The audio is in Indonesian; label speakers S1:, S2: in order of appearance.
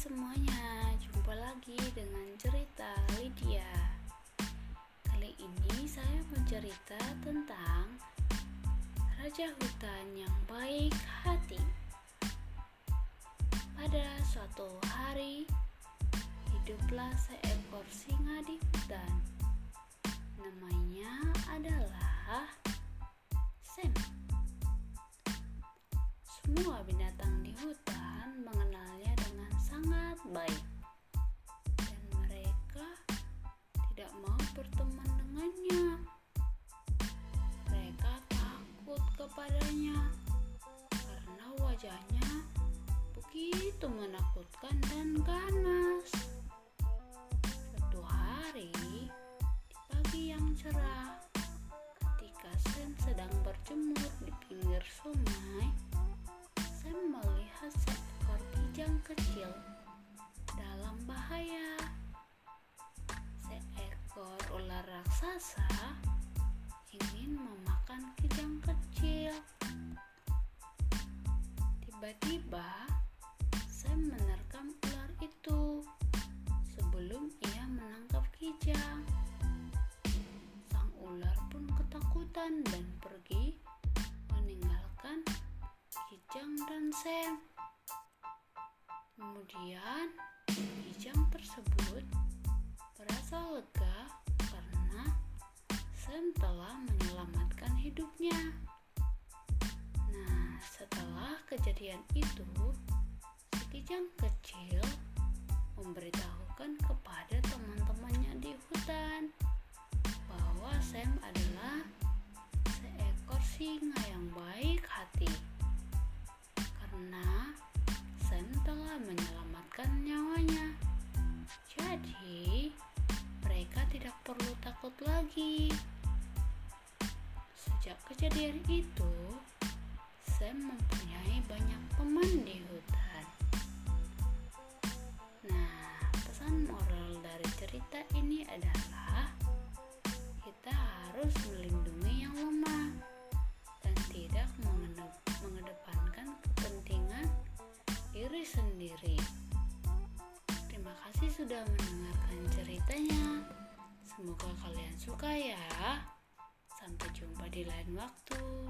S1: semuanya, jumpa lagi dengan cerita Lydia. Kali ini saya mau cerita tentang Raja Hutan yang baik hati. Pada suatu hari, hiduplah seekor singa di hutan. Namanya adalah Sam. Semua binatang berteman dengannya. Mereka takut kepadanya raksasa ingin memakan kijang kecil. Tiba-tiba, Sam menerkam ular itu sebelum ia menangkap kijang. Sang ular pun ketakutan dan pergi meninggalkan kijang dan Sam. Kemudian, kijang tersebut merasa lega Sam telah menyelamatkan hidupnya. Nah, setelah kejadian itu, si kijang kecil memberitahukan kepada teman-temannya di hutan bahwa Sam adalah seekor singa yang baik Kejadian itu, Sam mempunyai banyak teman di hutan. Nah, pesan moral dari cerita ini adalah kita harus melindungi yang lemah dan tidak mengede- mengedepankan kepentingan diri sendiri. Terima kasih sudah mendengarkan ceritanya. Semoga kalian suka ya. Di lain waktu.